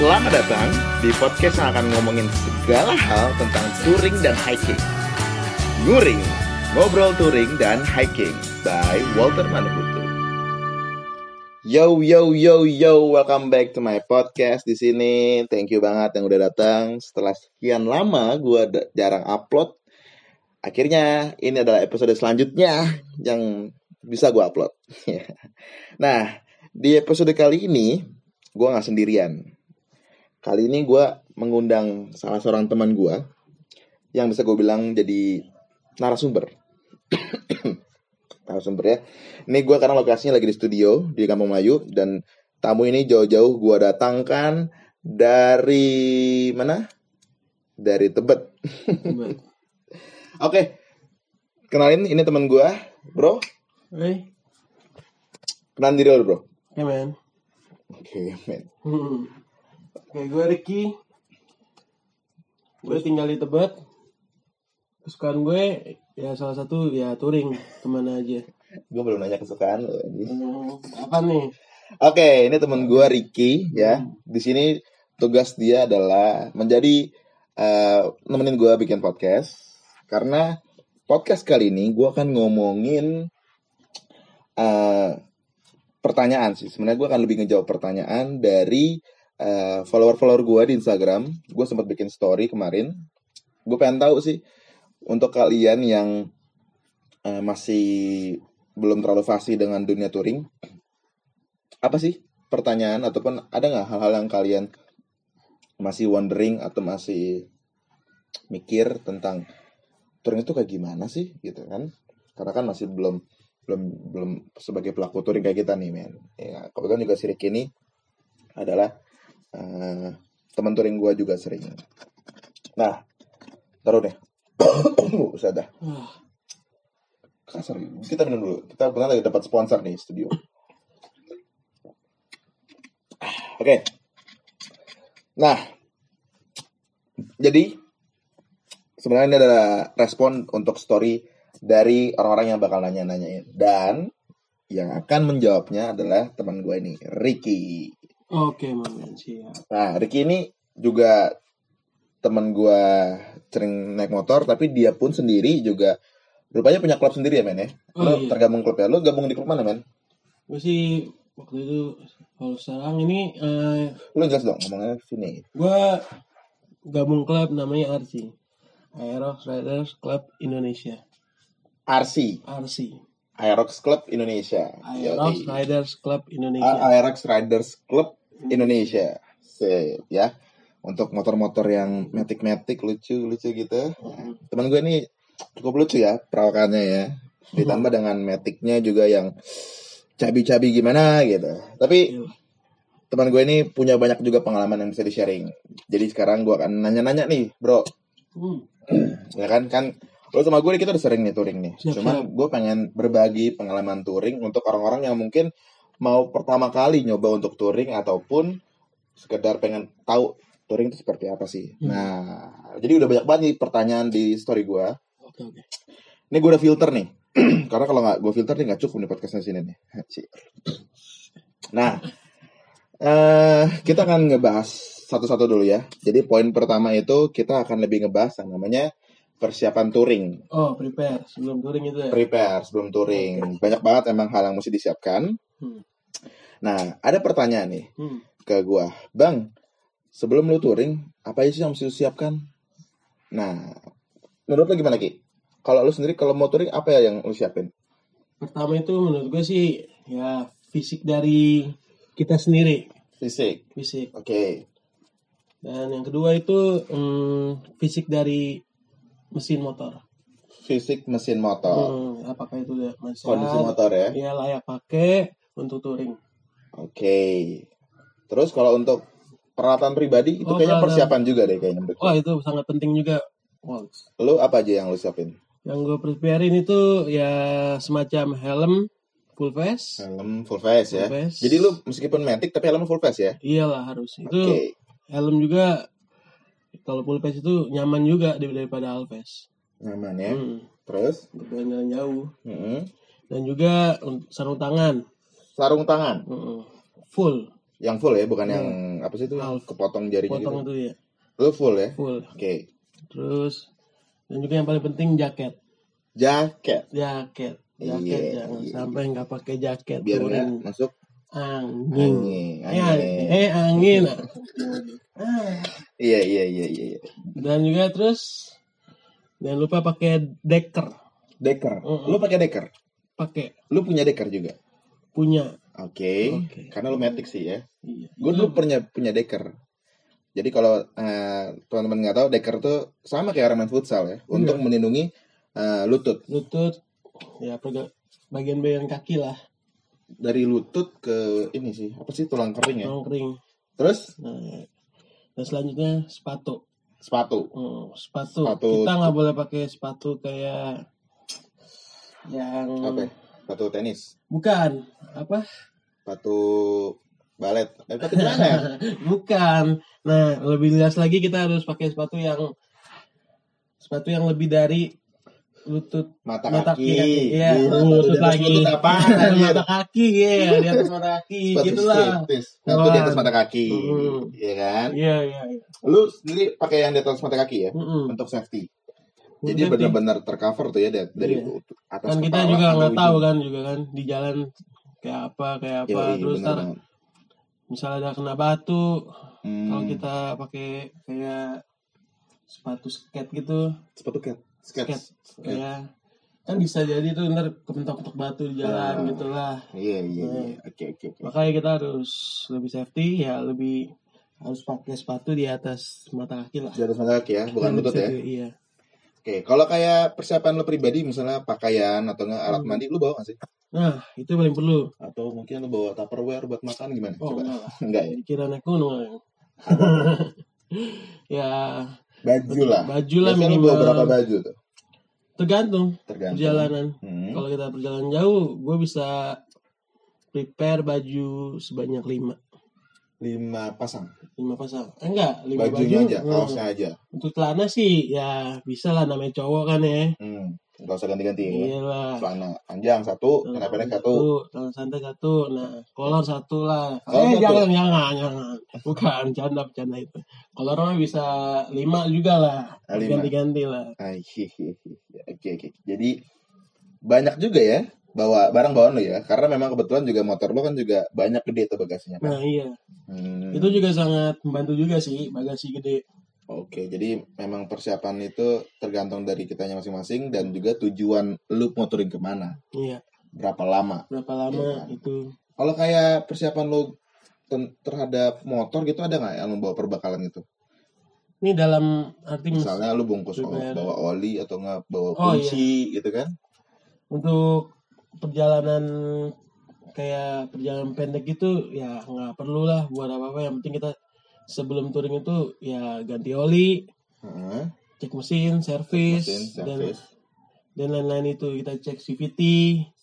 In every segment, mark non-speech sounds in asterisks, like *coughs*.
Selamat datang di podcast yang akan ngomongin segala hal tentang touring dan hiking. Nguring, ngobrol touring dan hiking by Walter Manuhutu. Yo yo yo yo, welcome back to my podcast di sini. Thank you banget yang udah datang. Setelah sekian lama gue jarang upload, akhirnya ini adalah episode selanjutnya yang bisa gue upload. *laughs* nah, di episode kali ini gue nggak sendirian. Kali ini gue mengundang salah seorang teman gue yang bisa gue bilang jadi narasumber. *coughs* narasumber ya. Ini gue karena lokasinya lagi di studio di Kampung Melayu dan tamu ini jauh-jauh gue datangkan dari mana? Dari Tebet. *laughs* Oke, kenalin ini teman gue, bro. Hey, Kenalin diri lo, bro. hey man. Oke, men. Hmm. Oke, gue Ricky. Gue tinggal di Tebet. Kesukaan gue ya salah satu ya touring ke mana aja. Gue belum nanya kesukaan lo. Hmm, apa nih? Oke, ini temen gue Ricky ya. Di sini tugas dia adalah menjadi eh, nemenin gue bikin podcast. Karena podcast kali ini gue akan ngomongin eh, pertanyaan sih. Sebenarnya gue akan lebih ngejawab pertanyaan dari eh, follower-follower gue di Instagram. Gue sempat bikin story kemarin. Gue pengen tahu sih untuk kalian yang eh, masih belum terlalu fasih dengan dunia touring, apa sih pertanyaan ataupun ada nggak hal-hal yang kalian masih wondering atau masih mikir tentang touring itu kayak gimana sih gitu kan karena kan masih belum belum belum sebagai pelaku touring kayak kita nih men ya kebetulan juga si Ricky ini adalah eh, teman touring gua juga sering. Nah taruh deh. *coughs* Usah dah. Kasar kita minum dulu. Kita benar lagi dapat sponsor nih studio. Oke. Nah jadi sebenarnya ini adalah respon untuk story dari orang-orang yang bakal nanya-nanyain. Dan yang akan menjawabnya adalah teman gue ini Ricky Oke, man. Siap. Nah, Ricky ini juga teman gua sering naik motor, tapi dia pun sendiri juga rupanya punya klub sendiri ya, men ya. Oh, Lo iya. tergabung klub ya. Lo gabung di klub mana, men? Gue sih waktu itu kalau sekarang ini eh, Lo jelas dong ngomongnya sini. gue gabung klub namanya RC. Aerox Riders Club Indonesia. RC, RC. Aerox Club Indonesia. Aerox. Riders Club Indonesia. Aerox Riders Club Indonesia. Sip, ya. Untuk motor-motor yang metik-metik lucu-lucu gitu. Teman gue ini cukup lucu ya perawakannya ya. Ditambah dengan metiknya juga yang cabi-cabi gimana gitu. Tapi Iya. teman gue ini punya banyak juga pengalaman yang bisa di-sharing. Jadi sekarang gue akan nanya-nanya nih, bro. Hmm. Ya kan, kan lo sama gue kita udah sering nih touring nih. Siap, Cuman gue pengen berbagi pengalaman touring untuk orang-orang yang mungkin mau pertama kali nyoba untuk touring ataupun sekedar pengen tahu touring itu seperti apa sih. Hmm. Nah, jadi udah banyak banget nih pertanyaan di story gue. Oke, oke. Ini gue udah filter nih. *clears throat* Karena kalau nggak gue filter nih nggak cukup nih podcastnya sini nih. Nah, eh kita akan ngebahas satu-satu dulu ya. Jadi poin pertama itu kita akan lebih ngebahas yang namanya persiapan touring. Oh, prepare sebelum touring itu ya. Prepare sebelum touring. Banyak banget emang hal yang mesti disiapkan. Hmm. Nah, ada pertanyaan nih Hmm. ke gua. Bang, sebelum lu touring, apa aja sih yang mesti lu siapkan? Nah, menurut lu gimana Ki? Kalau lu sendiri kalau mau touring apa ya yang lu siapin? Pertama itu menurut gue sih ya fisik dari kita sendiri, Fisik. fisik. Oke. Dan yang kedua itu hmm, fisik dari mesin motor. Fisik mesin motor. Hmm, apakah itu masih Kondisi motor ya. ya layak pakai untuk touring. Oke. Terus kalau untuk peralatan pribadi itu Oh, kayaknya persiapan juga deh kayaknya. Wah itu sangat penting juga. Gua. Lu apa aja yang lu siapin? yang gue preparein itu ya semacam helm full face. Helm full face ya. Full face. Jadi lu meskipun matic tapi helm full face ya. Iyalah harus. Itu Oke. helm juga kalau full face itu nyaman juga dari- daripada half face. Nyaman ya. Hmm, Terus? untuk jalan jauh. Mm-mm. Dan juga sarung tangan. Sarung tangan Mm-mm. full Yang full ya, bukan Iya. yang apa sih itu? yang Half. Kepotong jarinya potong gitu. itu ya Lu full ya? full Oke. terus dan juga yang paling penting jaket Jaket jaket jaket Iya, jangan iya. sampai nggak pakai jaket biar nggak masuk angin angin. Eh, angin. eh angin Ah. Iya iya iya iya. iya. dan juga terus jangan lupa pakai deker Deker. Mm-mm. Lu pakai deker? pakai Lu punya deker juga? Punya Oke. Oke. Karena lu metik sih ya. iya Gue dulu punya punya deker. Jadi kalau eh, teman-teman nggak tahu deker tuh sama kayak orang main futsal ya, untuk melindungi eh, lutut lutut ya bagian-bagian kaki lah dari lutut ke ini sih apa sih tulang kering ya. yang kering Terus nah, dan selanjutnya sepatu sepatu. Hmm, sepatu. Sepatu- kita nggak boleh pakai sepatu kayak yang Apa? Ya? Sepatu tenis, bukan apa sepatu balet, eh, sepatu gimana? *laughs* bukan nah lebih jelas lagi kita harus pakai sepatu yang sepatu yang lebih dari lutut Mata, mata kaki. kaki iya Gila, lutut lagi lutut *laughs* anjir? mata kaki ya di atas mata kaki gitulah. Satu di atas mata kaki. Iya kan? iya iya iya. Lu sendiri pakai yang di atas mata kaki ya, Mm-mm. untuk safety. Jadi benar-benar tercover tuh ya dari, dari Iya. atas kan kita juga nggak tahu kan juga kan di jalan kayak apa kayak apa Yoi, terus bener ntar banget. misalnya ada kena batu Hmm, kalau kita pakai kayak sepatu skate gitu sepatu cat, skate. skate kayak kan bisa jadi tuh ntar kepentok-kepentok batu di jalan Ah. gitu lah Iya iya Nah. iya. Oke oke oke. makanya kita harus lebih safety ya lebih harus pakai sepatu di atas mata kaki lah Di atas mata kaki ya, bukan Dan lutut ya. iya Oke, kalau kayak persiapan lo pribadi, misalnya pakaian atau nggak alat Hmm. mandi, lu bawa nggak sih? nah itu paling perlu Atau mungkin lu bawa tupperware buat makan gimana? oh Coba. enggak *laughs* Enggak ya. dikira naik gunung *laughs* ya Baju lah. baju lah Biasanya minimal bawa berapa baju tuh? tergantung Tergantung. perjalanan Hmm. kalau kita perjalanan jauh gue bisa prepare baju sebanyak lima Lima pasang. lima pasang Eh, enggak lima Bajunya baju aja, hmm. kaosnya aja. untuk celana sih ya bisa lah namanya cowok kan ya Hmm. Gak usah ganti-ganti ya. Celana panjang satu, celana pendek satu. celana santai satu nah kolor satu lah Oh, eh satu. jangan jangan jangan *laughs* bukan canda bercanda itu kolor mah bisa lima juga lah Ah, ganti-ganti lah Ah. Oke oke. Jadi banyak juga ya bawa barang bawaan lo ya, karena memang kebetulan juga motor lo kan juga banyak gede tuh bagasinya kan. nah iya Hmm. itu juga sangat membantu juga sih bagasi gede Oke, jadi memang persiapan itu tergantung dari kitanya masing-masing dan juga tujuan lu motoring ke mana, iya berapa lama. berapa lama Iya. itu Kalau kayak persiapan lu ten- terhadap motor gitu ada nggak yang lu bawa perbekalan itu? ini dalam arti mis- Misalnya lu bungkus bawa oli atau nggak bawa Oh, kunci gitu kan? untuk perjalanan kayak perjalanan pendek itu ya nggak perlu lah buat apa apa yang penting kita sebelum touring itu ya ganti oli Heeh. cek mesin servis dan dan lain-lain itu kita cek CVT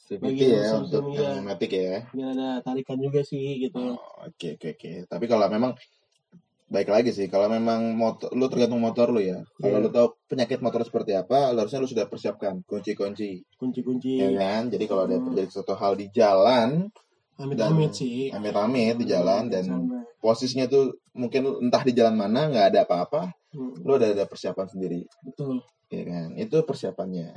CVT ya untuk matic ya. biar ada tarikan juga sih gitu Oh, Oke oke oke. Tapi kalau memang baik lagi sih, kalau memang motor lu tergantung motor lu ya. Kalau Iya. lu tahu penyakit motor seperti apa, lu harusnya lu sudah persiapkan kunci-kunci, kunci-kunci ya kan? Jadi kalau ada terjadi suatu hal di jalan, amit-amit sih amit-amit di jalan dan Sama. posisinya tuh mungkin entah di jalan mana nggak ada apa-apa, Hmm, lu udah ada persiapan sendiri, betul ya kan? Itu persiapannya.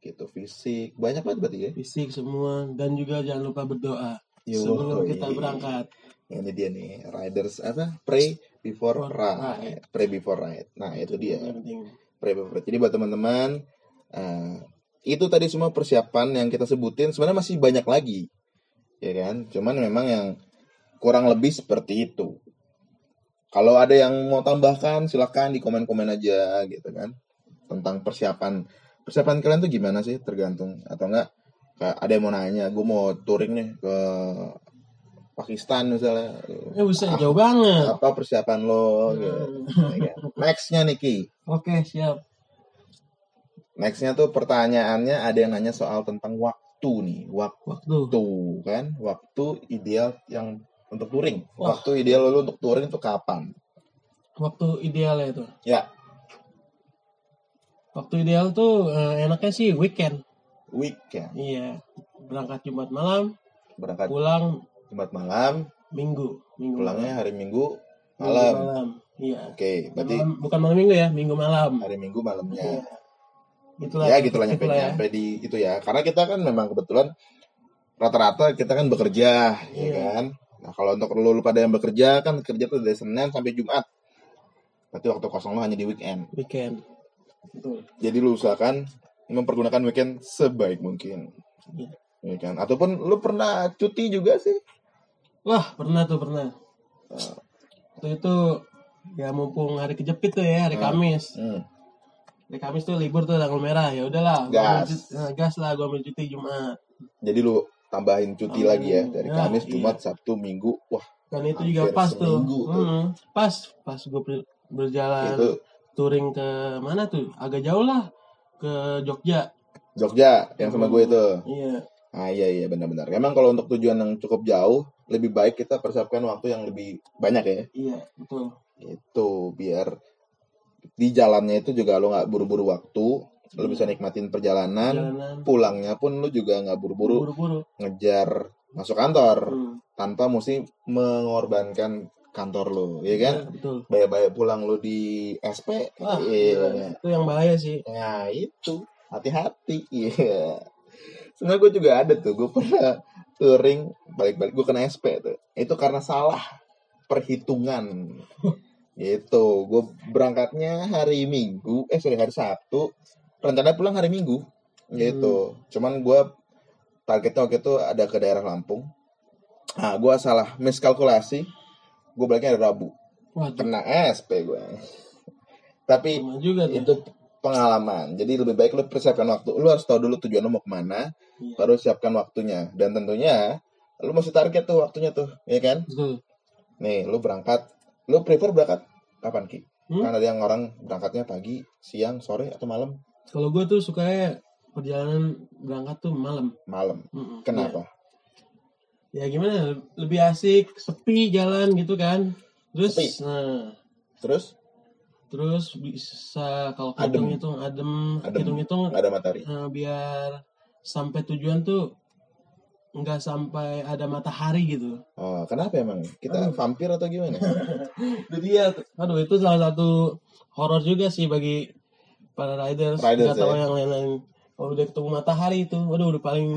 Gitu fisik, banyak banget berarti ya. fisik semua dan juga jangan lupa berdoa Yo, sebelum kita berangkat Ini dia nih, riders apa? Pray before ride. Pray before ride. Nah, itu dia. Pray before ride. Jadi buat teman-teman, eh, itu tadi semua persiapan yang kita sebutin sebenarnya masih banyak lagi. Ya kan? Cuman memang yang kurang lebih seperti itu. Kalau ada yang mau tambahkan silahkan di komen-komen aja gitu kan. Tentang persiapan persiapan kalian tuh gimana sih tergantung atau enggak kayak ada yang mau nanya gue mau touring nih ke Pakistan misalnya. Ya bisa jauh banget. Apa persiapan lo gitu. Ya kan? Nextnya Niki, oke siap. Nextnya tuh pertanyaannya ada yang nanya soal tentang waktu nih, waktu waktu. kan, waktu ideal yang untuk touring, Wah. waktu ideal lo untuk touring tuh kapan? waktu ideal itu? Ya, waktu ideal tuh eh, enaknya sih weekend. Weekend, iya. Berangkat Jumat malam berangkat. pulang Jumat malam, Minggu, minggu Pulangnya hari Minggu Minggu malam. malam. Iya. Oke, berarti Malam- bukan malam minggu ya, minggu malam. hari Minggu malamnya. Itulah. ya gitulah nyampe itulah ya. nyampe di itu ya. Karena kita kan memang kebetulan rata-rata kita kan bekerja, ya Iya. kan. Nah kalau untuk lu, lu pada yang bekerja kan kerja tuh dari Senin sampai Jumat. Berarti waktu kosong lu hanya di weekend. Weekend. Betul. Jadi lu usahakan mempergunakan weekend sebaik mungkin. Iya. Ya kan? Ataupun lu pernah cuti juga sih? Wah, pernah tuh, pernah. Ah. Waktu itu ya mumpung hari kejepit tuh ya, hari Ah. Kamis. Hmm. Hari Kamis tuh libur tuh tanggal merah. Ya udahlah, gua Gas. ambil cuti- nah, gas lah gua ambil cuti Jumat. Jadi lu tambahin cuti lagi ya dari Ya, Kamis, iya. Jumat, Sabtu, Minggu. Wah, Dan itu juga pas tuh. tuh. Hmm, pas pas gua ber- berjalan itu touring ke mana tuh? Agak jauh lah ke Jogja. Jogja yang sama gue itu. Iya. Ah iya iya benar-benar. Emang kalau untuk tujuan yang cukup jauh, lebih baik kita persiapkan waktu yang lebih banyak ya. Iya, betul. Itu biar di jalannya itu juga lo nggak buru-buru waktu, lo bisa nikmatin perjalanan. Jalanan Pulangnya pun lo juga nggak buru-buru ngejar masuk kantor Hmm. tanpa mesti mengorbankan kantor lo, ya kan? Iya, betul. Bayar-bayar pulang lo di SP, Wah, iya. gila. itu yang bahaya sih. Nah itu hati-hati, iya. Sebenarnya gue juga ada tuh, gue pernah touring balik-balik gue kena SP tuh. Itu karena salah perhitungan. gitu, gue berangkatnya hari Minggu, eh sorry hari Sabtu, rencana pulang hari Minggu. Gitu. Cuman gue targetnya waktu itu ada ke daerah Lampung. Nah, gue salah miskalkulasi. Gue baliknya hari Rabu. Waduh, Kena SP gue. Tapi sama juga itu pengalaman. Jadi lebih baik lu persiapkan waktu. Lu harus tahu dulu tujuan lu mau ke mana, Iya. baru siapkan waktunya. Dan tentunya lu mesti target tuh waktunya tuh, ya kan? Betul. Nih, lu berangkat. Lu prefer berangkat kapan Ki? Hmm? Kan ada yang orang berangkatnya pagi, siang, sore atau malam? Kalau gue tuh sukanya perjalanan berangkat tuh malam. Malam. Mm-mm. Kenapa? Ya, ya gimana? Lebih asik, sepi jalan gitu kan. Terus, Sepi. nah, Terus terus bisa kalau Adem. hitung-hitung adem, Adem. hitung-hitung nggak ada matahari. eh, biar sampai tujuan tuh nggak sampai ada matahari gitu. Oh, kenapa emang? Kita Aduh. vampir atau gimana? Itu dia. tuh. Aduh, itu salah satu horor juga sih bagi para riders. Riders, Nggak tahu ya. yang lain-lain. Kalau udah ketemu matahari itu, waduh udah paling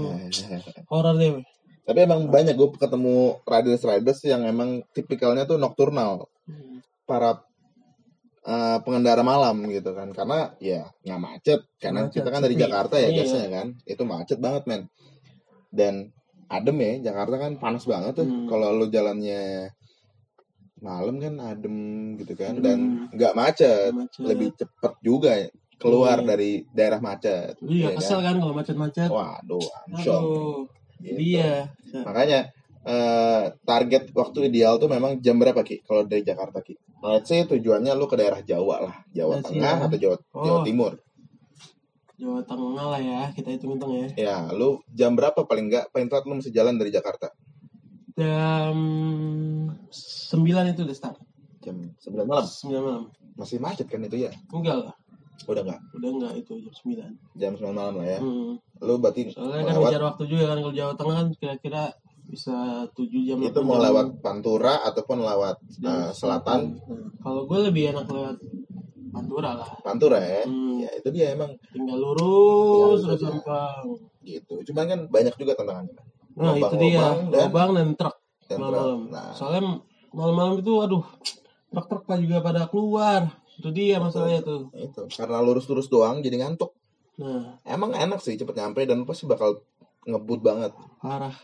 *laughs* horor deh. Tapi emang banyak gue ketemu riders-riders yang emang tipikalnya tuh nocturnal. para eh, pengendara malam gitu kan karena ya nggak macet karena Macet, kita kan dari. Jakarta ya Iya. biasanya kan itu macet banget men dan adem ya Jakarta kan panas banget tuh Hmm. kalau lu jalannya malam kan adem gitu kan dan Hmm. nggak macet Macet. lebih cepet juga ya keluar Iya. dari daerah macet Iya, ya kesel kan? kan kalau macet-macet. waduh Aduh, gitu. iya. Makanya eh, target waktu ideal tuh memang jam berapa Ki? Kalau dari Jakarta Ki? Let's say tujuannya lu ke daerah Jawa lah, Jawa Let's Tengah ya. atau Jawa Jawa Oh. Timur. Jawa Tengah lah ya, kita hitung-hitung ya. Ya, lu jam berapa paling enggak paling telat lu mesti jalan dari Jakarta? Jam 9 itu udah start. Jam 9 malam. 9 malam. Masih macet kan itu ya? Enggak lah, Udah enggak? udah enggak itu jam 9. Jam 9 malam lah ya. Hmm. Lu berarti Soalnya kan ngejar waktu juga kan kalau Jawa Tengah kan kira-kira bisa 7 jam. itu 8 mau jam. lewat Pantura ataupun lewat eh, selatan Hmm. Kalau gue lebih enak lewat Pantura lah. Pantura ya. Hmm. Ya itu dia emang Tinggal lurus terus gampang. gitu. Cuman kan banyak juga tantangannya. Nah, itu Lubang-lubang dia, lubang dan truk Dan malam-malam. Nah, Soalnya malam-malam itu aduh, truk-truk juga pada keluar. Itu dia masalahnya tuh. itu karena lurus-lurus doang jadi ngantuk. Nah, Emang enak sih cepet nyampe dan pasti bakal ngebut banget. parah.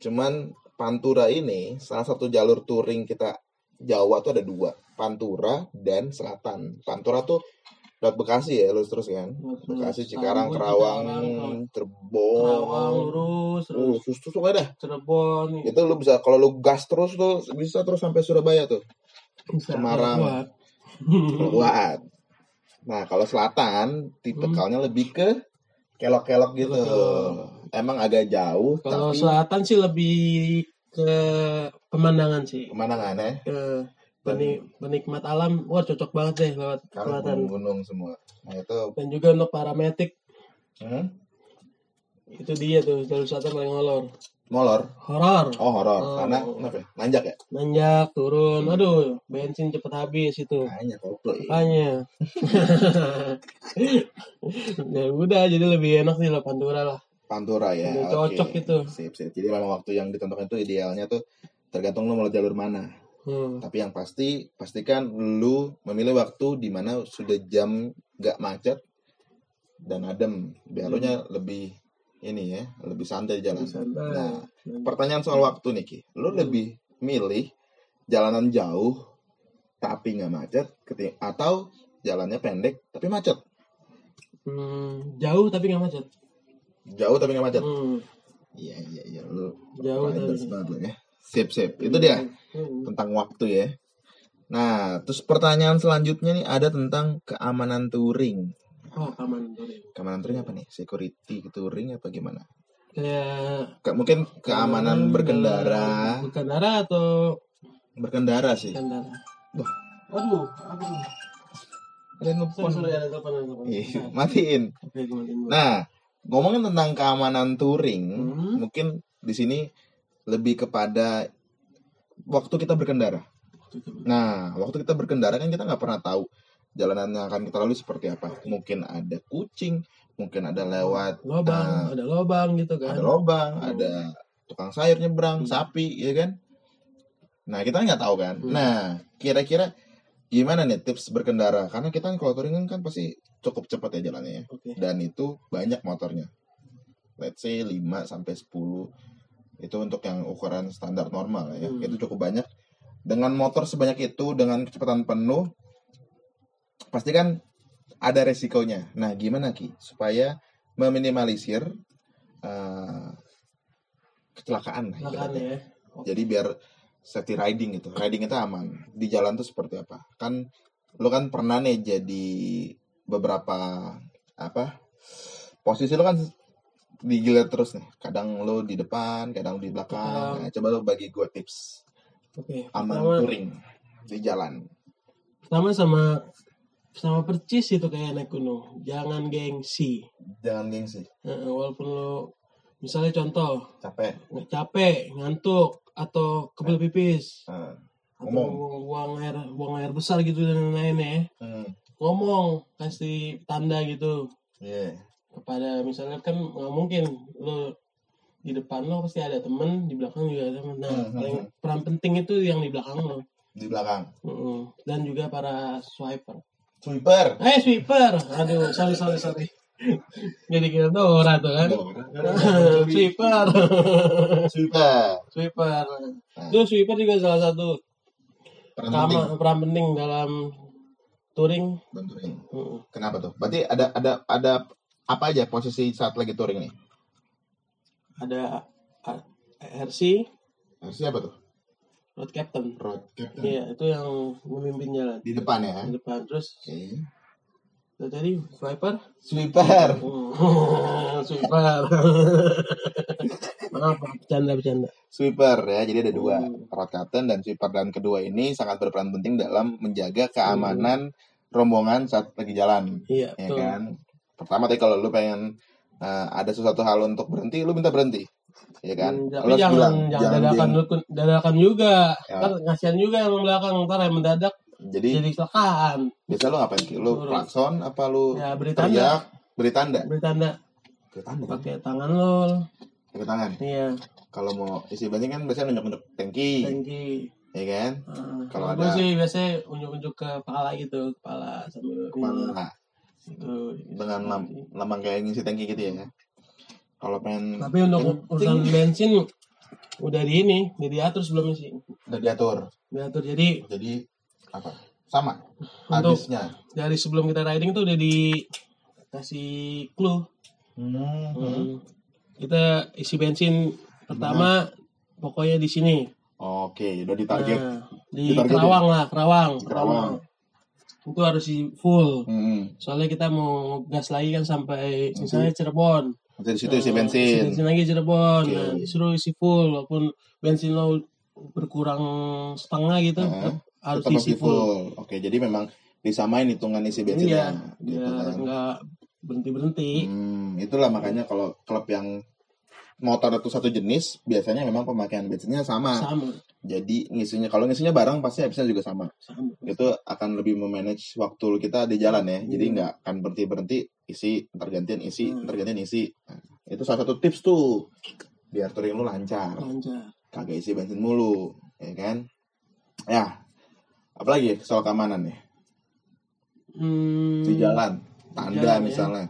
Cuman Pantura ini salah satu jalur touring kita Jawa tuh ada dua, Pantura dan Selatan. Pantura tuh lewat Bekasi ya, lurus terus kan. Bekasi, Cikarang, Kerawang, Cirebon. Kerawang lurus Uh, terus sus sus ada. Cirebon Itu lu bisa kalau lu gas terus tuh bisa terus sampai Surabaya tuh. bisa Semarang. kuat. Nah, kalau selatan tipikalnya lebih ke kelok-kelok gitu. Emang agak jauh Kalau tapi selatan sih lebih ke pemandangan sih. pemandangan ya. Ke penik- penikmat alam, wah cocok banget deh lewat Karena selatan. gunung-gunung semua. Nah, itu Dan juga untuk parametik hmm? itu dia tuh jalur selatan paling ngolor. Molor. horor Oh horor. Oh. Karena kenapa? ya? Nanjak ya? nanjak turun aduh bensin cepet habis itu Kayaknya koplo. makanya *laughs* *laughs* ya udah jadi lebih enak sih lah Pantura lah Pantura ya. Udah oke. cocok itu. Sip, sip. Jadi memang waktu yang ditentukan itu idealnya tuh tergantung lu mau jalur mana. hmm. Tapi yang pasti pastikan lu memilih waktu di mana sudah jam gak macet dan adem. Biar nya lebih ini ya, lebih santai jalan. Lebih santai. Nah, pertanyaan soal waktu nih Ki. Lu lebih milih jalanan jauh tapi nggak macet atau jalannya pendek tapi macet? Hmm, jauh tapi nggak macet Jauh tapi nggak macet. hmm. Iya iya iya lu jauh tapi banget lu ya. Sip sip. Itu dia Hmm. tentang waktu ya. Nah, terus pertanyaan selanjutnya nih ada tentang keamanan touring. oh aman sorry. Keamanan touring apa nih? Security touring apa gimana? kayak Ke- mungkin keamanan dalam- berkendara, berkendara atau berkendara sih. kendara Wah. aduh aduh Ada sorry nelfon. sorry ada telepon ada telepon Iya, matiin. oke dulu. Nah, ngomongin tentang keamanan touring, Hmm. mungkin di sini lebih kepada waktu kita berkendara. Nah, waktu kita berkendara kan kita nggak pernah tahu jalanan yang akan kita lalui seperti apa. Mungkin ada kucing, mungkin ada lewat lobang Ah. ada lobang gitu kan ada lobang, Hmm. ada tukang sayur nyebrang, Hmm. sapi, ya kan? Nah, kita nggak tahu kan. Hmm. Nah, kira-kira gimana nih tips berkendara? Karena kita kan kalau touring kan pasti cukup cepat ya jalannya ya. oke Dan itu banyak motornya. Let's say 5 sampai 10 itu untuk yang ukuran standar normal ya. Hmm. Itu cukup banyak. Dengan motor sebanyak itu dengan kecepatan penuh pasti kan ada resikonya. Nah, gimana Ki supaya meminimalisir eh, kecelakaan lah ibaratnya. ya Jadi biar safety riding gitu. Riding itu aman. Di jalan tuh seperti apa? Kan lu kan pernah nih jadi beberapa apa? Posisi lu kan digilir terus nih. Kadang lu di depan, kadang di belakang. Nah, coba lu bagi gue tips oke aman pertama touring di jalan. pertama sama sama percis itu kayak naik gunung jangan gengsi Jangan gengsi, Heeh, walaupun lo misalnya contoh capek. capek ngantuk atau kebel pipis Nah, atau Ngomong. buang air buang air besar gitu dan lain-lain ya hmm, ngomong kasih tanda gitu iya. kepada misalnya kan nggak mungkin lo di depan lo pasti ada temen di belakang juga ada temen nah Hmm, paling hmm, peran penting itu yang di belakang lo Di belakang. Mm-mm. dan juga para swiper Sweeper. eh sweeper aduh sorry sorry sorry jadi kita Dora tuh kan *laughs* sweeper Sweeper. sweeper Nah, itu sweeper juga salah satu peran penting Pertama, peran penting dalam touring. bantuin. Mm. Kenapa tuh? Berarti ada ada ada apa aja posisi saat lagi touring nih? Ada RC, Harusnya apa tuh? road captain. Road captain. Iya, itu yang memimpin jalan Di depan ya. di depan. Terus Oke. Tadi swiper, Sweeper. Mm. swiper. *laughs* Maaf, bercanda bercanda. Sweeper ya. Jadi ada dua, Hmm. road captain dan sweeper dan kedua ini sangat berperan penting dalam menjaga keamanan rombongan saat lagi jalan, Iya, ya betul. kan? Pertama tadi kalau lu pengen uh, ada sesuatu hal untuk berhenti, lu minta berhenti. Ya kan? Hmm, Lu jangan bilang, jangan dadakan geng- dulu- dadakan juga. Ya. Kan kasihan juga yang belakang ntar yang mendadak Jadi jadi kecelakaan. biasa lu ngapain? Lu klakson apa lu Ya beri tanda, teriak? Beri tanda. beri tanda Beri tanda. kan? pakai tangan lo. Pakai tangan. Iya, Kalau mau isi bensin kan biasanya nunjuk-nunjuk tangki, tangki. ya kan? Ah, Kalau ada- sih biasanya unjuk-unjuk ke kepala gitu, kepala sambil ini, Ke mana? gitu. Dengan lam, lambang kayak ngisi tangki gitu ya. Kalau pengen Tapi untuk urusan bensin udah di ini, udah diatur sebelumnya sih. udah diatur. Diatur jadi Jadi apa? Sama. Untuk- Habisnya. dari sebelum kita riding tuh udah dikasih clue. Hmm. Hmm. Kita isi bensin pertama pokoknya di sini. Oke, udah ditarget. Nah, di Ditargetin. Kerawang lah, Kerawang. Kerawang. Itu harus di full. Hmm. Soalnya kita mau gas lagi kan sampai misalnya Cirebon. Nanti di situ isi Isi bensin. bensin lagi Cirebon. Oke. Nah, disuruh isi full walaupun bensin lo berkurang setengah gitu, Nah, tetap harus Tetap isi full. full. Oke, jadi memang disamain hitungan isi bensinnya. Iya, gitu biar kan. nggak berhenti berhenti. Hmm, itulah makanya kalau klub yang motor itu satu jenis, biasanya memang pemakaian bensinnya sama. sama Jadi ngisinya kalau ngisinya bareng pasti habisnya juga sama. sama Itu akan lebih memanage waktu kita di jalan ya. Jadi Hmm. nggak akan berhenti berhenti isi, ntar gantian isi, Hmm. ntar gantian isi. Nah, itu salah satu tips tuh biar touring lu lancar. lancar Kagak isi bensin mulu, ya kan? Ya, apalagi soal keamanan nih. Hmm, di jalan, tanda jalan, ya. misalnya.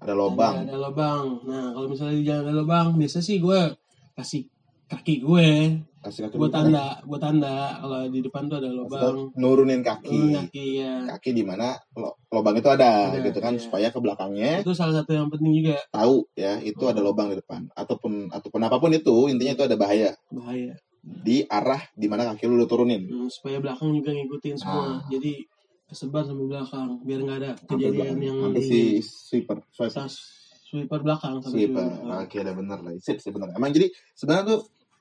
Ada lobang. ada, ada lubang nah kalau misalnya di jalan ada lubang biasa sih gue kasih kaki gue. Kasih kaki gue tanda gue tanda kalau di depan tuh ada Maksudnya lubang nurunin Hmm, kaki kaki ya kaki di mana lo- lubang itu ada Ada, gitu kan iya. supaya ke belakangnya. Itu salah satu yang penting juga. Tahu ya itu Hmm. ada lubang di depan. Ataupun ataupun apa pun itu intinya itu ada bahaya. Bahaya di arah di mana kaki lu udah turunin. Hmm, supaya belakang juga ngikutin semua. Ah. jadi kesebar sampai belakang biar nggak ada kejadian yang sampai si sweeper tas sweeper belakang sampai sweeper. sweeper. oke ada bener lah. Sip sip bener. Emang jadi sebenarnya tuh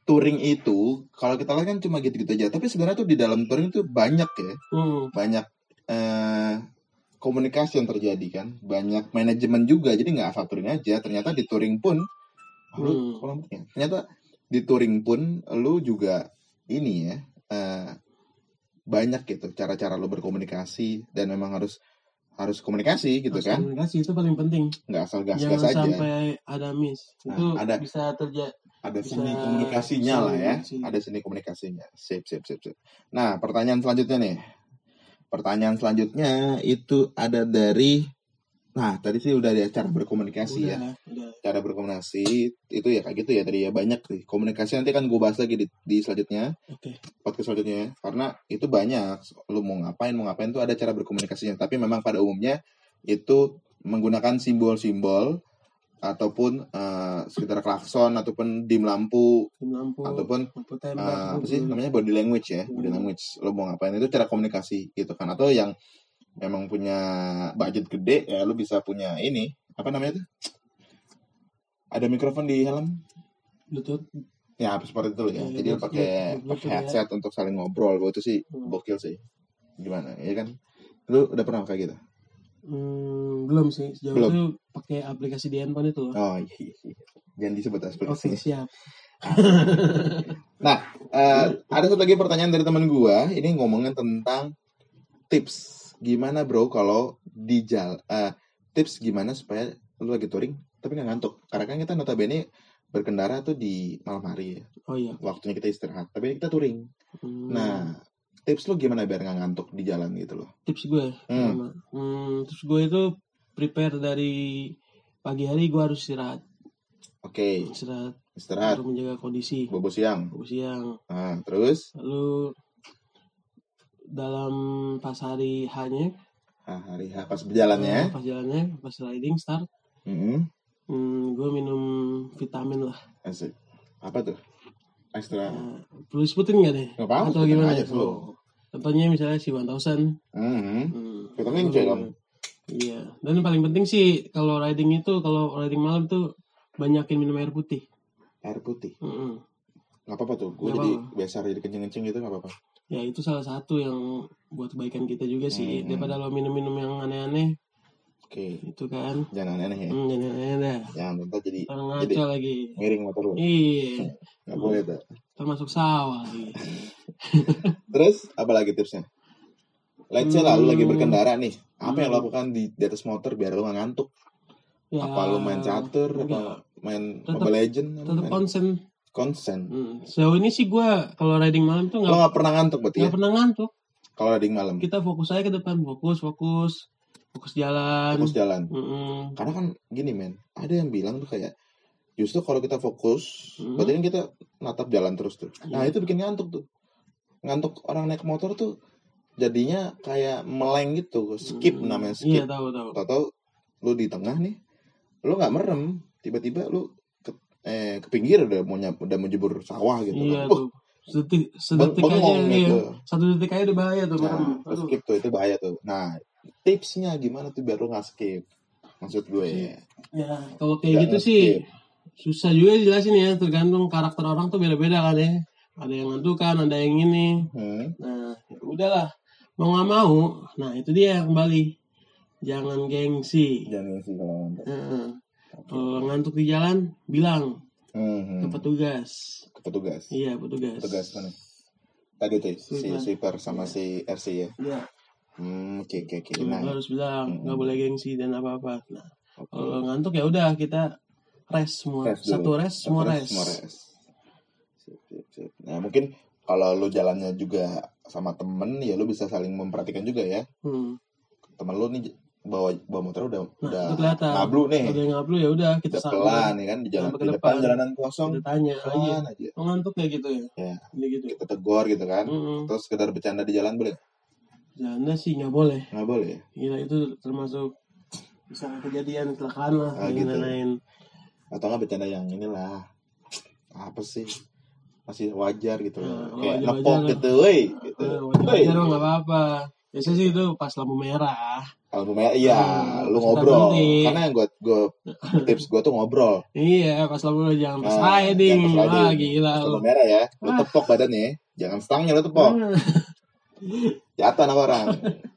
touring itu kalau kita lihat kan cuma gitu-gitu aja. Tapi sebenarnya tuh di dalam touring itu banyak ya. Hmm, banyak eh, komunikasi yang terjadi kan. Banyak manajemen juga. Jadi nggak asal touring aja. Ternyata di touring pun Hmm. ya. ternyata di touring pun lu juga ini ya eh, banyak gitu cara-cara lu berkomunikasi dan memang harus harus komunikasi gitu harus kan? komunikasi itu paling penting. Nggak asal gas-gas aja. sampai ada miss. Nah, itu ada. bisa terjadi ada bisa- seni komunikasinya lah ya. seni. ada seni komunikasinya. Sip sip sip sip. Nah pertanyaan selanjutnya nih. Pertanyaan selanjutnya itu ada dari nah tadi sih udah ada cara berkomunikasi ya. udah. Udah cara berkomunikasi itu ya kayak gitu ya tadi ya. Banyak sih. Komunikasi nanti kan gue bahas lagi di, di selanjutnya. Oke. Podcast selanjutnya. Ya. karena itu banyak. Lu mau ngapain mau ngapain tuh ada cara berkomunikasinya. Tapi memang pada umumnya itu menggunakan simbol-simbol ataupun eh, sekitar klakson ataupun dim lampu. Tim lampu ataupun lampu tembak apa gitu. sih namanya body language ya body Hmm. language. Lo mau ngapain itu cara komunikasi gitu kan. Atau yang memang punya budget gede ya lu bisa punya ini apa namanya tuh? Ada mikrofon di helm? Bluetooth. Ya seperti itu ya. Iya, jadi lu pakai ya. headset untuk saling ngobrol. Itu sih Hmm. gokil sih. Gimana ya kan? Lu udah pernah kayak gitu? Hmm, belum sih. Sejauh Belum. itu pakai aplikasi di handphone itu. Loh oh iya, iya, iya. jangan disebut oke aplikasinya siap. *laughs* Nah eh, ada satu lagi pertanyaan dari teman gua. Ini ngomongin tentang tips gimana bro kalau di jal eh, tips gimana supaya lu lagi touring tapi nggak ngantuk? Karena kan kita notabene berkendara tuh di malam hari. Ya oh iya. Waktunya kita istirahat tapi kita touring. Hmm, nah tips lu gimana biar nggak ngantuk di jalan gitu loh? Tips gue? Hmm. Hmm, tips gue itu prepare dari pagi hari gue harus istirahat. Oke. Istirahat. Istirahat. Untuk menjaga kondisi. Bobo siang. Bagus siang. Nah terus? Lalu dalam pas hari hanya ah, hari H pas berjalannya pas jalannya pas riding start. Mm-mm. hmm, gue minum vitamin lah. Asik. apa tuh? Ekstra? Nah, perlu sebutin nggak deh? Nggak apa-apa atau gimana aja slow contohnya misalnya si 1000 Mhm. hmm, Vitamin C dong. iya. Dan yang paling penting sih kalau riding itu kalau riding malam tuh banyakin minum air putih. Air putih? Mm-mm. nggak apa-apa tuh. Gue jadi apa-apa. biasa jadi kencing-kencing gitu nggak apa-apa ya itu salah satu yang buat kebaikan kita juga sih. Hmm. daripada lo minum-minum yang aneh-aneh. Oke. Itu kan. Jangan aneh ya. Hmm, jangan aneh dah. Jangan ntar jadi Orang Jadi- ngaco lagi. miring motor lu. Iya. *laughs* Nggak boleh tuh termasuk sawah lagi. *laughs* Terus apa lagi tipsnya? Let's say lah lu lagi Hmm. berkendara nih. Apa yang lo Hmm. lakukan di, di atas motor biar lu nggak ngantuk? Ya, apa lu main catur enggak. apa main Tetep- Mobile Legend tetap konsen konsen hmm. sejauh ini sih gue kalau riding malam tuh lo nggak nggak pernah ngantuk berarti ya nggak pernah ngantuk kalau riding malam kita fokus aja ke depan fokus fokus fokus jalan fokus jalan Mm-mm. karena kan gini men ada yang bilang tuh kayak justru kalau kita fokus Hmm. berarti kan kita natap jalan terus tuh nah Iya. itu bikin ngantuk tuh ngantuk orang naik motor tuh jadinya kayak meleng gitu skip Mm. namanya iya skip tahu tahu atau lu di tengah nih lu nggak merem tiba-tiba lu eh ke pinggir udah mau nyap, udah mau jebur sawah gitu iya kan. Tuh. Sedetik sedetik aja gitu. satu detik aja udah bahaya tuh. Nah Aduh. skip tuh itu bahaya tuh. Nah tipsnya gimana tuh biar lu nggak skip? Maksud gue. Ya kalau kayak gitu sih susah juga jelasin ya tergantung karakter orang tuh beda-beda kan ya. Ada yang ngantukan ada yang ini. Hmm. nah ya udahlah. Mau nggak mau nah itu dia kembali jangan gengsi. Jangan sih kalau Kalau ngantuk di jalan bilang Hmm, ke hmm. petugas Ke petugas. iya petugas Petugas mana? Tadi tuh si Sweeper. sama Iya. si RC ya. ya Hmm, oke oke oke. lu Nah, harus bilang Hmm. nggak boleh gengsi dan apa apa nah oke. kalau ngantuk ya udah kita rest semua Rest dulu. satu rest semua Satu rest, Semua rest. Sip, sip, sip. Nah, mungkin kalau lu jalannya juga sama temen ya lu bisa saling memperhatikan juga ya. Hmm. Temen lu nih bawa bawa motor udah Nah, udah kelihatan. ngablu nih. Yang ngablu ya udah kita Udah pelan ya kan di jalan di depan depan. jalanan kosong kita tanya aja pelan aja. "Oh, ngantuk ya gitu ya Ya. ini gitu Kita tegur gitu kan. Mm-mm. Terus sekedar bercanda di jalan boleh? Janda sih nggak boleh Nggak boleh ya? gila itu termasuk bisa kejadian kecelakaan lah Ah, dan gitu. lain-lain Atau nggak bercanda yang inilah apa sih? Masih wajar gitu. Nah, Kayak nepok gitu, woi. Gitu. Eh, Woi. nggak apa-apa biasanya sih itu pas lampu merah Kalau merah iya, Hmm, lu ngobrol. Karena yang gue gue *laughs* tips gue tuh ngobrol. iya pas merah jangan pas Nah, riding jangan pas wah gila lu merah ya, lu Ah. tepok badannya, jangan stangnya lu tepok. Ah, *laughs* Jatuh anak orang.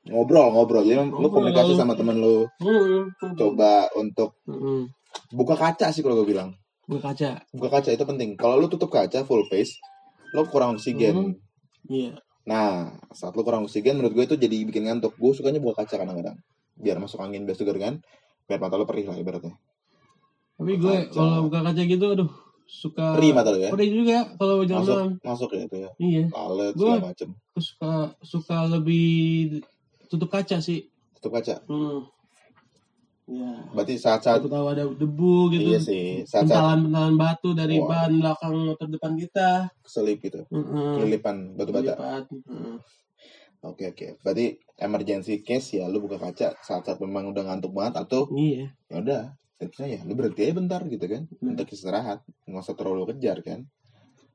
Ngobrol, ngobrol. Jadi lu Ngobrol, komunikasi lalu. sama temen lu. hmm, Coba untuk hmm. buka kaca sih kalau gue bilang. buka kaca Buka kaca itu penting. Kalau lu tutup kaca full face, lu kurang oksigen. Hmm. iya Nah, saat lu kurang oksigen, menurut gue itu jadi bikin ngantuk. Gue sukanya buka kaca kadang-kadang. Biar masuk angin, biar segar kan. Biar mata lu perih lah ibaratnya. tapi gue kalau buka kaca gitu aduh suka Perih mata lu ya. perih juga kalau jalan Masuk, malam masuk ya itu ya. iya Lalet, Gua- segala macem. aku suka suka lebih tutup kaca sih Tutup kaca. hmm. Ya Berarti saat-saat tahu ada debu gitu Iya sih, saat-saat pentalan-pentalan batu dari Wah. ban belakang motor depan kita keselip gitu. Heeh. Kelilipan batu bata. Oke oke. Berarti emergency case ya lu buka kaca saat-saat memang udah ngantuk banget atau iya ya udah tipsnya ya lu berhenti aja bentar gitu kan Hmm. untuk istirahat nggak usah terlalu kejar kan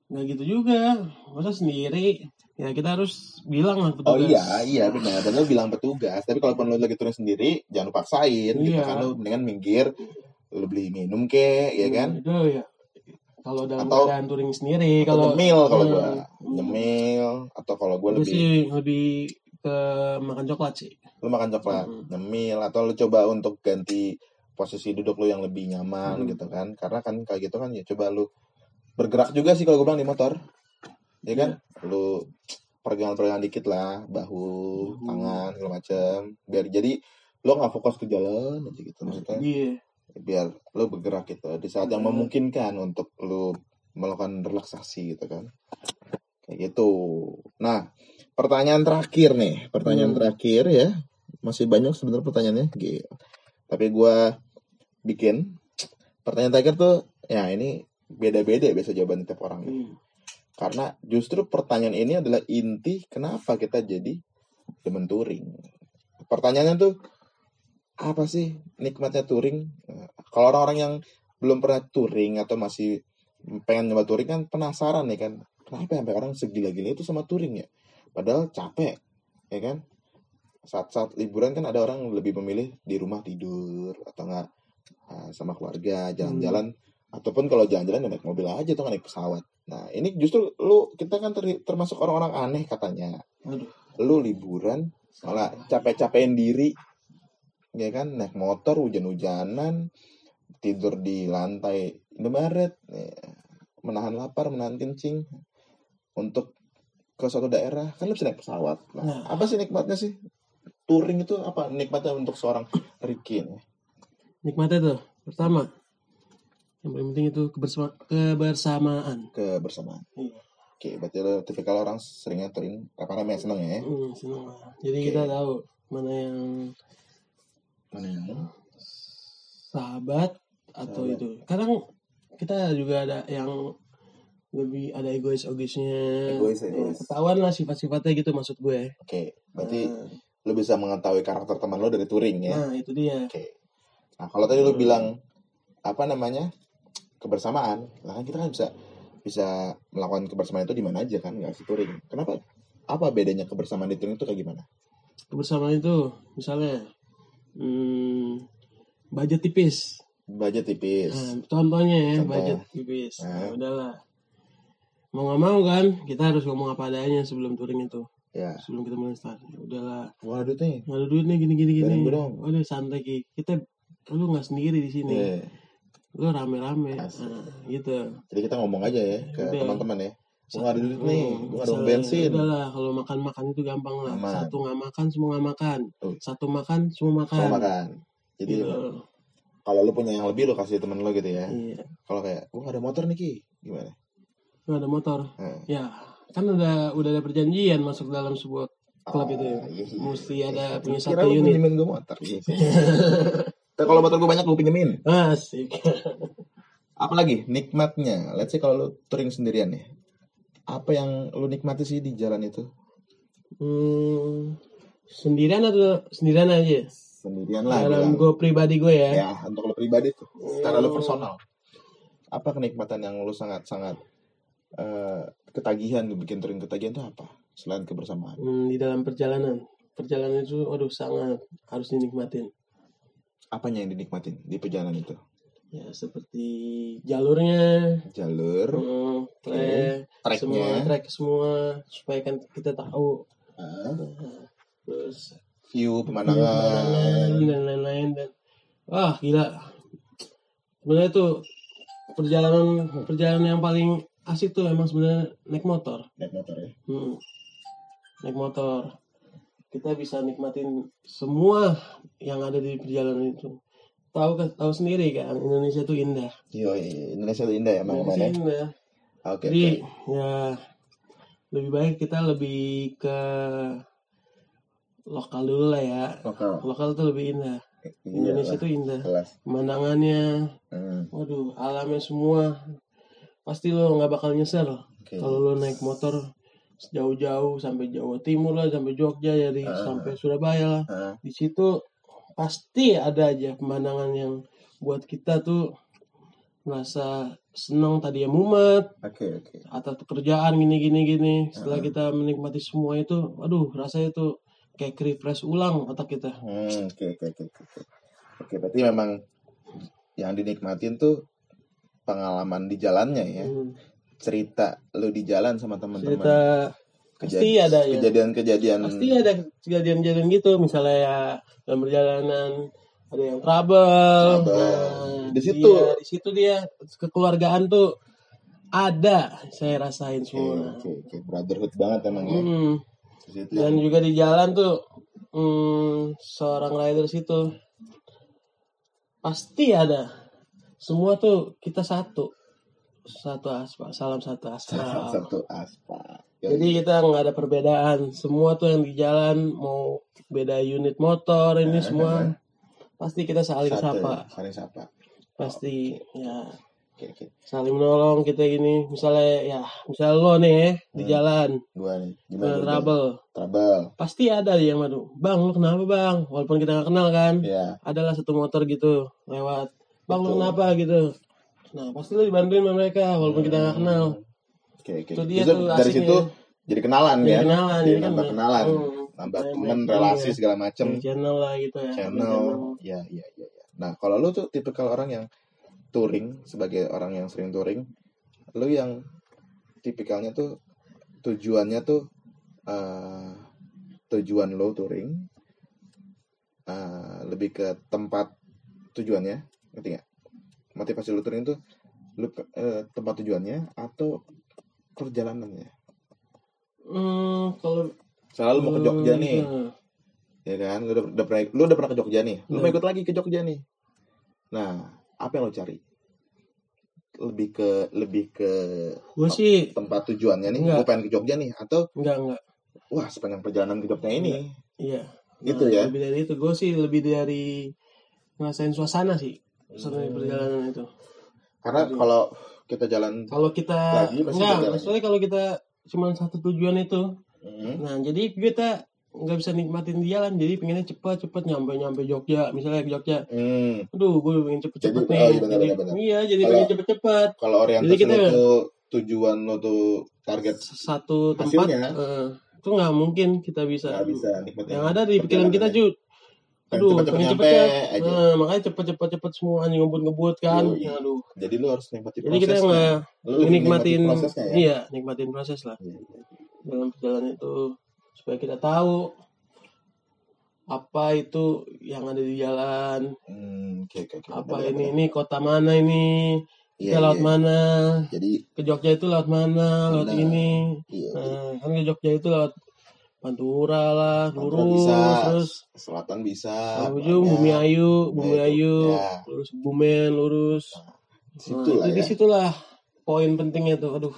nggak gitu juga. Masa sendiri? Ya kita harus bilang lah oh petugas. iya iya benar. Dan lu bilang petugas. Tapi kalau lu lagi turun sendiri jangan lu paksain gitu Iya. kan. Lu mendingan minggir lu beli minum ke ya kan? itu ya. Kalau dalam Atau- keadaan touring sendiri kalau nyemil kalau Hmm. gua. Nyemil atau kalau gua gue lebih sih lebih ke makan coklat sih. Lu makan coklat Hmm. nyemil atau lu coba untuk ganti posisi duduk lu yang lebih nyaman Hmm. gitu kan. Karena kan kayak gitu kan ya coba lu bergerak juga sih kalau gue bilang di motor. Ya kan? Lu peregangan-peregangan dikit lah. Bahu tangan segala macem. Biar jadi lu nggak fokus ke jalan aja gitu maksudnya. Iya. Biar lu bergerak gitu. Di saat yang Hmm. memungkinkan untuk lu melakukan relaksasi gitu kan. Kayak gitu. Nah pertanyaan terakhir nih. Pertanyaan Hmm. terakhir ya. Masih banyak sebenarnya pertanyaannya. Gila. tapi gua bikin. Pertanyaan terakhir tuh ya ini beda-beda biasa jawaban tiap orang nih. Hmm. karena justru pertanyaan ini adalah inti kenapa kita jadi demen touring. Pertanyaannya tuh apa sih nikmatnya touring? Kalau orang-orang yang belum pernah touring atau masih pengen nyoba touring kan penasaran nih kan kenapa sampai orang segila-gila itu sama touring ya? Padahal capek ya kan? Saat-saat liburan kan ada orang lebih memilih di rumah tidur atau enggak uh, sama keluarga jalan-jalan ataupun kalau jalan-jalan ya naik mobil aja nggak naik pesawat. Nah ini justru lu kita kan ter- termasuk orang-orang aneh katanya. Aduh. lu liburan malah capek-capekin diri ya kan? Naik motor hujan-hujanan tidur di lantai Indomaret ya. menahan lapar menahan kencing untuk ke suatu daerah. Kan lu bisa naik pesawat. Nah, Nah. apa sih nikmatnya sih? Touring itu apa? Nikmatnya untuk seorang Ricky nih nikmatnya tuh pertama yang paling penting itu kebersama kebersamaan kebersamaan Iya. oke berarti lu tipikal orang seringnya touring rame-rame seneng ya Hmm, seneng lah. jadi Oke. kita tahu mana yang mana yang sahabat atau Sahabat. itu kadang kita juga ada yang lebih ada egois egoisnya Egois, egois. ketahuan lah sifat-sifatnya gitu maksud gue oke berarti nah, lu bisa mengetahui karakter teman lu dari touring ya nah, itu dia Oke. Nah, kalau tadi lu bilang apa namanya? Kebersamaan, lah kan kita kan bisa bisa melakukan kebersamaan itu di mana aja kan, nggak harus touring. Kenapa? Apa bedanya kebersamaan di touring itu kayak gimana? kebersamaan itu misalnya hmm, budget tipis Budget tipis. Nah, contohnya ya Contoh. budget tipis Nah. nah, udahlah mau nggak mau kan kita harus ngomong apa adanya sebelum touring itu Ya. sebelum kita mulai start ya udahlah Wah, aduh nih. nggak ada duit nih gini gini gini udah santai Ki. kita lu nggak sendiri di sini Iya. Lu rame-rame nah, gitu Jadi kita ngomong aja ya ke teman-teman ya. Gue gak ada duit nih, Hmm, gue gak ada bensin. udah lah kalau makan makan itu gampang lah Aman. satu nggak makan semua nggak makan Oh. satu makan semua makan Sama makan. Jadi Gitu. kalau lu punya yang lebih lu kasih temen lu gitu ya. iya Kalau kayak gue gak ada motor nih Ki, gimana? nggak ada motor Nah. ya kan udah udah ada perjanjian masuk dalam sebuah klub itu Ah, iya, iya. mesti ada punya Kira satu unit pinjemin gue motor. *laughs* Tapi kalau motor gue banyak gue pinjemin. asik *laughs* Apalagi nikmatnya. Let's say kalau lu touring sendirian ya. Apa yang lu nikmati sih di jalan itu? hmm, sendirian atau sendirian aja Sendirian lah. dalam gue pribadi gue ya Ya, untuk lu pribadi tuh. Secara lu Hmm. personal. Apa kenikmatan yang lu sangat-sangat eh, ketagihan, bikin touring ketagihan itu apa? Selain kebersamaan. Hmm, di dalam perjalanan perjalanan itu aduh sangat harus dinikmatin Apanya yang dinikmatin di perjalanan itu? ya seperti jalurnya Jalur, hmm, trek semua treknya, trek semua supaya kan kita tahu ah, terus view, pemandangan pemandangan. dan lain-lain dan wah gila sebenarnya tuh perjalanan perjalanan yang paling asik tuh emang sebenarnya naik motor Naik motor ya. Hmm. naik motor kita bisa nikmatin semua yang ada di perjalanan itu. Tahu tahu sendiri kan Indonesia tuh indah. Yo, Indonesia itu indah ya, Indonesia emang ya. indah. Oke, jadi oke. ya lebih baik kita lebih ke lokal dulu lah ya. Lokal. lokal tuh lebih indah. Indonesia Iya, tuh indah. Kelas. pemandangannya. Hmm, waduh alamnya semua. Pasti lo nggak bakal nyesel Oke. kalau lo naik motor jauh-jauh sampai Jawa Timur lah sampai Jogja dari Ah. sampai Surabaya lah Ah, di situ pasti ada aja pemandangan yang buat kita tuh merasa senang tadi ya mumet Oke, oke. atau pekerjaan gini gini gini setelah Ah. kita menikmati semua itu aduh rasanya itu kayak refresh ulang otak kita Hmm, oke, oke, oke, oke. Oke, berarti memang yang dinikmatin tuh pengalaman di jalannya ya. Hmm. Cerita lu di jalan sama teman-teman. cerita pasti ada ya Kejadian-kejadian. pasti ada kejadian-kejadian gitu misalnya ya dalam perjalanan ada yang trouble, Trouble. Nah, Di situ. dia, di situ dia kekeluargaan tuh ada saya rasain semua oke, oke. Brotherhood banget emang ya. Hmm. Situ. dan juga di jalan tuh hmm, seorang rider situ pasti ada semua tuh kita satu satu aspal salam satu aspal Satu aspal. Jadi kita nggak ada perbedaan. Semua tuh yang di jalan mau beda unit motor ini semua pasti kita saling Satu, sapa. Saling sapa. Pasti ya Oke, oke. saling menolong kita gini. Misalnya ya misal lo nih ya, di Hmm. jalan Gua nih. Gimana? gua? trouble. Trouble. Pasti ada yang madu. Bang, lo kenapa bang? Walaupun kita nggak kenal kan, Ya. adalah satu motor gitu lewat. Bang, lo Betul. kenapa gitu? Nah, pasti lo dibantuin sama mereka walaupun kita nggak kenal. Oke, oke. Itu dia Justru tuh dari situ jadi kenalan Jadi ya. kenalan, Jadi jadi kan nambah ya. kenalan. Hmm. Nambah temen, relasi iya. segala macem. Dari channel lah gitu ya. channel ya ya ya ya nah kalau lu tuh tipikal orang yang touring sebagai orang yang sering touring lu yang tipikalnya tuh tujuannya tuh eh, tujuan lo touring eh, lebih ke tempat tujuannya ngerti nggak motivasi lu touring tuh lu eh, tempat tujuannya atau perjalanannya Hmm, kalau selalu mau ke Jogja Hmm, nih hmm. ya kan lu udah, udah pernah lu udah pernah ke Jogja nih lu mau Hmm. ikut lagi ke Jogja nih nah apa yang lo cari lebih ke lebih ke Gue sih tempat tujuannya nih Enggak. gue pengen ke Jogja nih atau enggak enggak. wah sepanjang perjalanan ke Jogja ini Iya. Gitu Nah, ya? Lebih dari itu, gue sih lebih dari ngerasain suasana sih Hmm. perjalanan itu. karena Aduh. kalau kita jalan Kalau kita Lagi, masih enggak, berjalan. maksudnya kalau kita cuma satu tujuan itu, hmm, nah jadi kita nggak bisa nikmatin di jalan, jadi pengennya cepat cepat nyampe nyampe Jogja, misalnya ke Jogja. hmm, Aduh, gue pengen cepet cepet Jadi- nih. oh, iya, benar, jadi, benar, benar. Iya, jadi Kalau- pengen cepet cepet. kalau orientasi Jadi kita- lo tuh tujuan lo tuh target Satu tempat, Hasilnya? eh, itu nggak mungkin kita bisa. nggak bisa yang ada di pikiran kita perjalanannya. Aduh cepet-cepet pengen nyampe cepet aja. nah, makanya cepet cepet cepet semua anjing ngebut ngebut kan Yoi. aduh jadi lu harus nikmati jadi kita nggak nikmatin nikmati prosesnya ya iya nikmatin proses lah Iya, iya. dalam perjalanan itu supaya kita tahu apa itu yang ada di jalan Hmm, oke oke oke. apa Benar, ini benar. ini kota mana ini Iya, kita laut iya. mana Jadi ke Jogja itu laut mana laut Benar. ini iya, iya. nah, kan ke Jogja itu laut Pantura lah lurus bisa, terus selatan bisa. ujung. Bumi Ayu Bumi Nah, Ayu ya. lurus Bumen lurus Situ nah, lah itu ya. di situlah poin pentingnya tuh aduh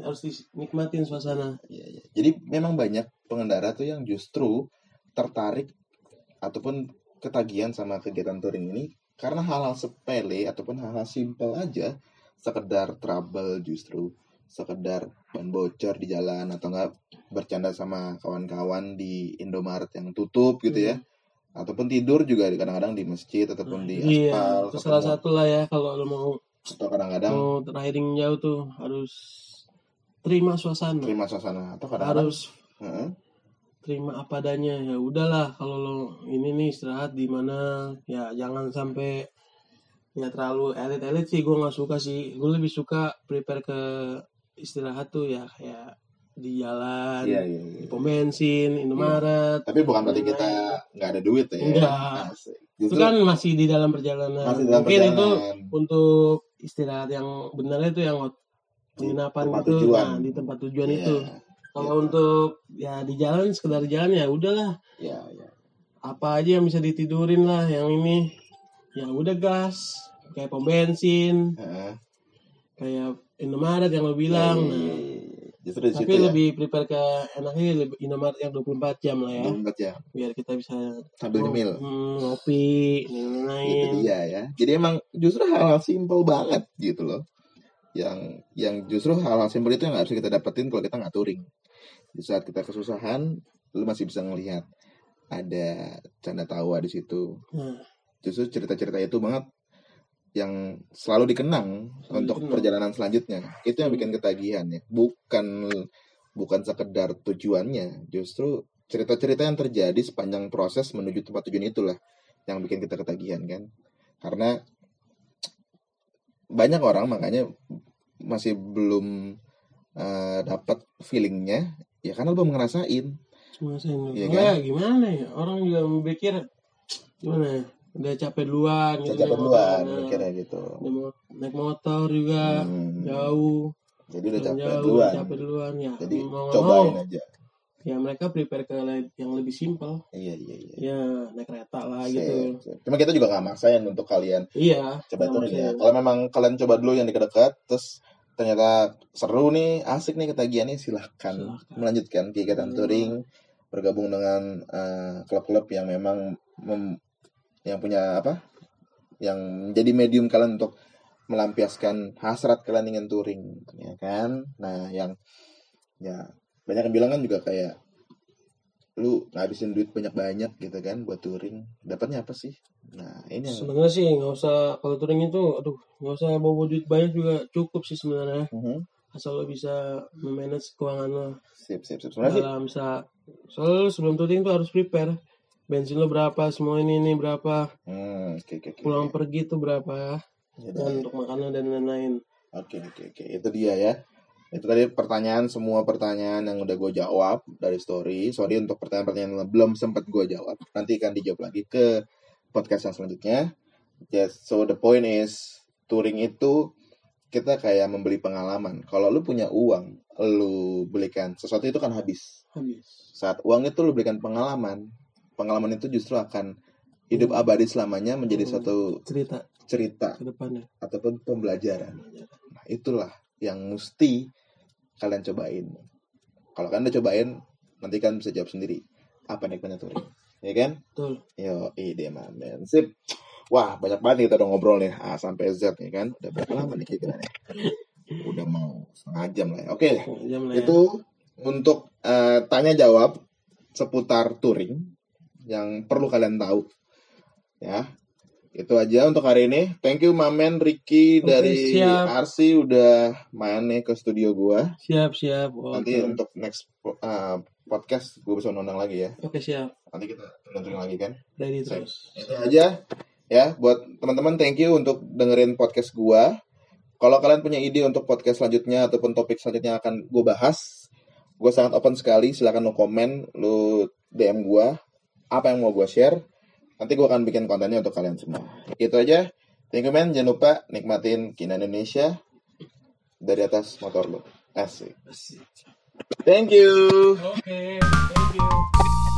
harus dinikmatin suasana Iya, iya. Jadi memang banyak pengendara tuh yang justru tertarik ataupun ketagihan sama kegiatan touring ini karena hal-hal sepele ataupun hal-hal simpel aja, sekedar trouble justru, sekedar ban bocor di jalan atau enggak bercanda sama kawan-kawan di Indomaret yang tutup gitu ya. Ataupun tidur juga kadang-kadang di masjid ataupun di iya aspal itu salah satu lah ya kalau lo mau atau kadang-kadang mau riding jauh tuh harus terima suasana terima suasana atau kadang-kadang harus Heeh. terima apa adanya ya udahlah kalau lo ini nih istirahat di mana ya jangan sampai ya terlalu elit-elit sih gue nggak suka sih gue lebih suka prepare ke istirahat tuh ya kayak di jalan Iya, iya, iya. di pom bensin Indomaret Tapi bukan berarti kita nggak ada duit ya. Enggak. Asik. itu kan masih di dalam perjalanan masih dalam mungkin itu perjalanan. untuk istirahat yang benarnya itu yang penginapan itu tujuan. nah, di tempat tujuan Iya, itu kalau untuk ya di jalan sekedar jalan ya udahlah Iya, iya. apa aja yang bisa ditidurin lah yang ini ya udah gas kayak pom bensin Heeh. Kayak Indomaret yang lo bilang iya. Justru di tapi situ ya. lebih prepare ke enaknya lebih Indomaret yang 24 jam lah ya Dompet ya. biar kita bisa Sambil nyemil. hmm, ngopi lain-lain dia ya. Jadi emang justru hal-hal simpel banget gitu loh. Yang yang justru hal-hal simpel itu yang bisa kita dapetin kalau kita nggak touring. Di saat kita kesusahan, lu masih bisa ngelihat ada canda tawa di situ. nah, Justru cerita-cerita itu banget yang selalu dikenang Selalu untuk dikenang. perjalanan selanjutnya. Itu yang bikin ketagihan ya. Bukan bukan sekedar tujuannya, justru cerita-cerita yang terjadi sepanjang proses menuju tempat tujuan itulah yang bikin kita ketagihan kan. Karena banyak orang makanya masih belum eh, dapat feelingnya ya karena belum ngerasain. Masa ini? Iya Enggak, gimana ya? Orang juga mikir gimana ya? Udah capek duluan gitu. Naik duluan motor, nah, gitu. udah naik motor juga Hmm. jauh. Jadi udah capek jauh, duluan. Capek duluan ya. Jadi mau nggak cobain mau, aja. Ya mereka prepare ke yang lebih simpel. Iya iya iya. Ya naik kereta lah Sip, gitu. Cuma kita juga gak maksain untuk kalian Iya. coba nggak touring ya. Kalau memang kalian coba dulu yang dekat-dekat, terus ternyata seru nih, asik nih ketagihannya, silahkan, Silahkan. melanjutkan kegiatan Hmm. touring, bergabung dengan eh, klub-klub yang memang mem- yang punya apa, yang menjadi medium kalian untuk melampiaskan hasrat kalian ingin touring, ya kan? Nah, yang ya banyak yang bilang kan juga kayak lu ngabisin duit banyak-banyak gitu kan buat touring, dapatnya apa sih? Nah, ini yang Sebenarnya sih nggak usah kalau touring itu, aduh nggak usah bawa duit banyak juga cukup sih sebenarnya. Mhm. Asal lo bisa memanage keuangan lo. Sip, sip, sip. Sebenarnya sih, dalam sa soalnya lu sebelum touring tuh harus prepare bensin lo berapa semua ini ini berapa hmm, oke, oke, oke. pulang pergi tuh berapa Ya, dan untuk makanan dan lain-lain Oke, oke, oke. Itu dia ya. Itu tadi pertanyaan, semua pertanyaan yang udah gue jawab dari story. Sorry untuk pertanyaan-pertanyaan yang belum sempat gue jawab. Nanti akan dijawab lagi ke podcast yang selanjutnya. Yes, so the point is, touring itu kita kayak membeli pengalaman. Kalau lu punya uang, lu belikan sesuatu itu kan habis. habis Saat uang itu lu belikan pengalaman, pengalaman itu justru akan hidup abadi selamanya menjadi Hmm. suatu cerita cerita ke depannya ataupun pembelajaran. Nah, itulah yang mesti kalian cobain. Kalau kalian udah cobain, nanti kalian bisa jawab sendiri. Apa nikmatnya touring? Ya kan? betul Yo, ide men. Sip. Wah, banyak banget nih kita udah ngobrol nih. A sampai Z nih kan. Udah berapa lama nih kira nih? *laughs* Udah mau setengah jam lah ya. Oke, lah ya. itu untuk eh, tanya jawab seputar touring yang perlu kalian tahu. Ya. Itu aja untuk hari ini. Thank you Mamen Ricky Oke, dari siap. RC udah main nih ke studio gua. siap siap oke Nanti untuk next eh, podcast gue bisa undang lagi ya. oke siap Nanti kita undang lagi kan. ready Siap. terus Itu aja ya buat teman-teman thank you untuk dengerin podcast gua. Kalau kalian punya ide untuk podcast selanjutnya ataupun topik selanjutnya yang akan gue bahas, gue sangat open sekali. Silakan lo komen, lo DM gua apa yang mau gue share nanti gue akan bikin kontennya untuk kalian semua. Itu aja. Thank you man jangan lupa nikmatin kina Indonesia dari atas motor lo asik. Thank you. Oke, thank you.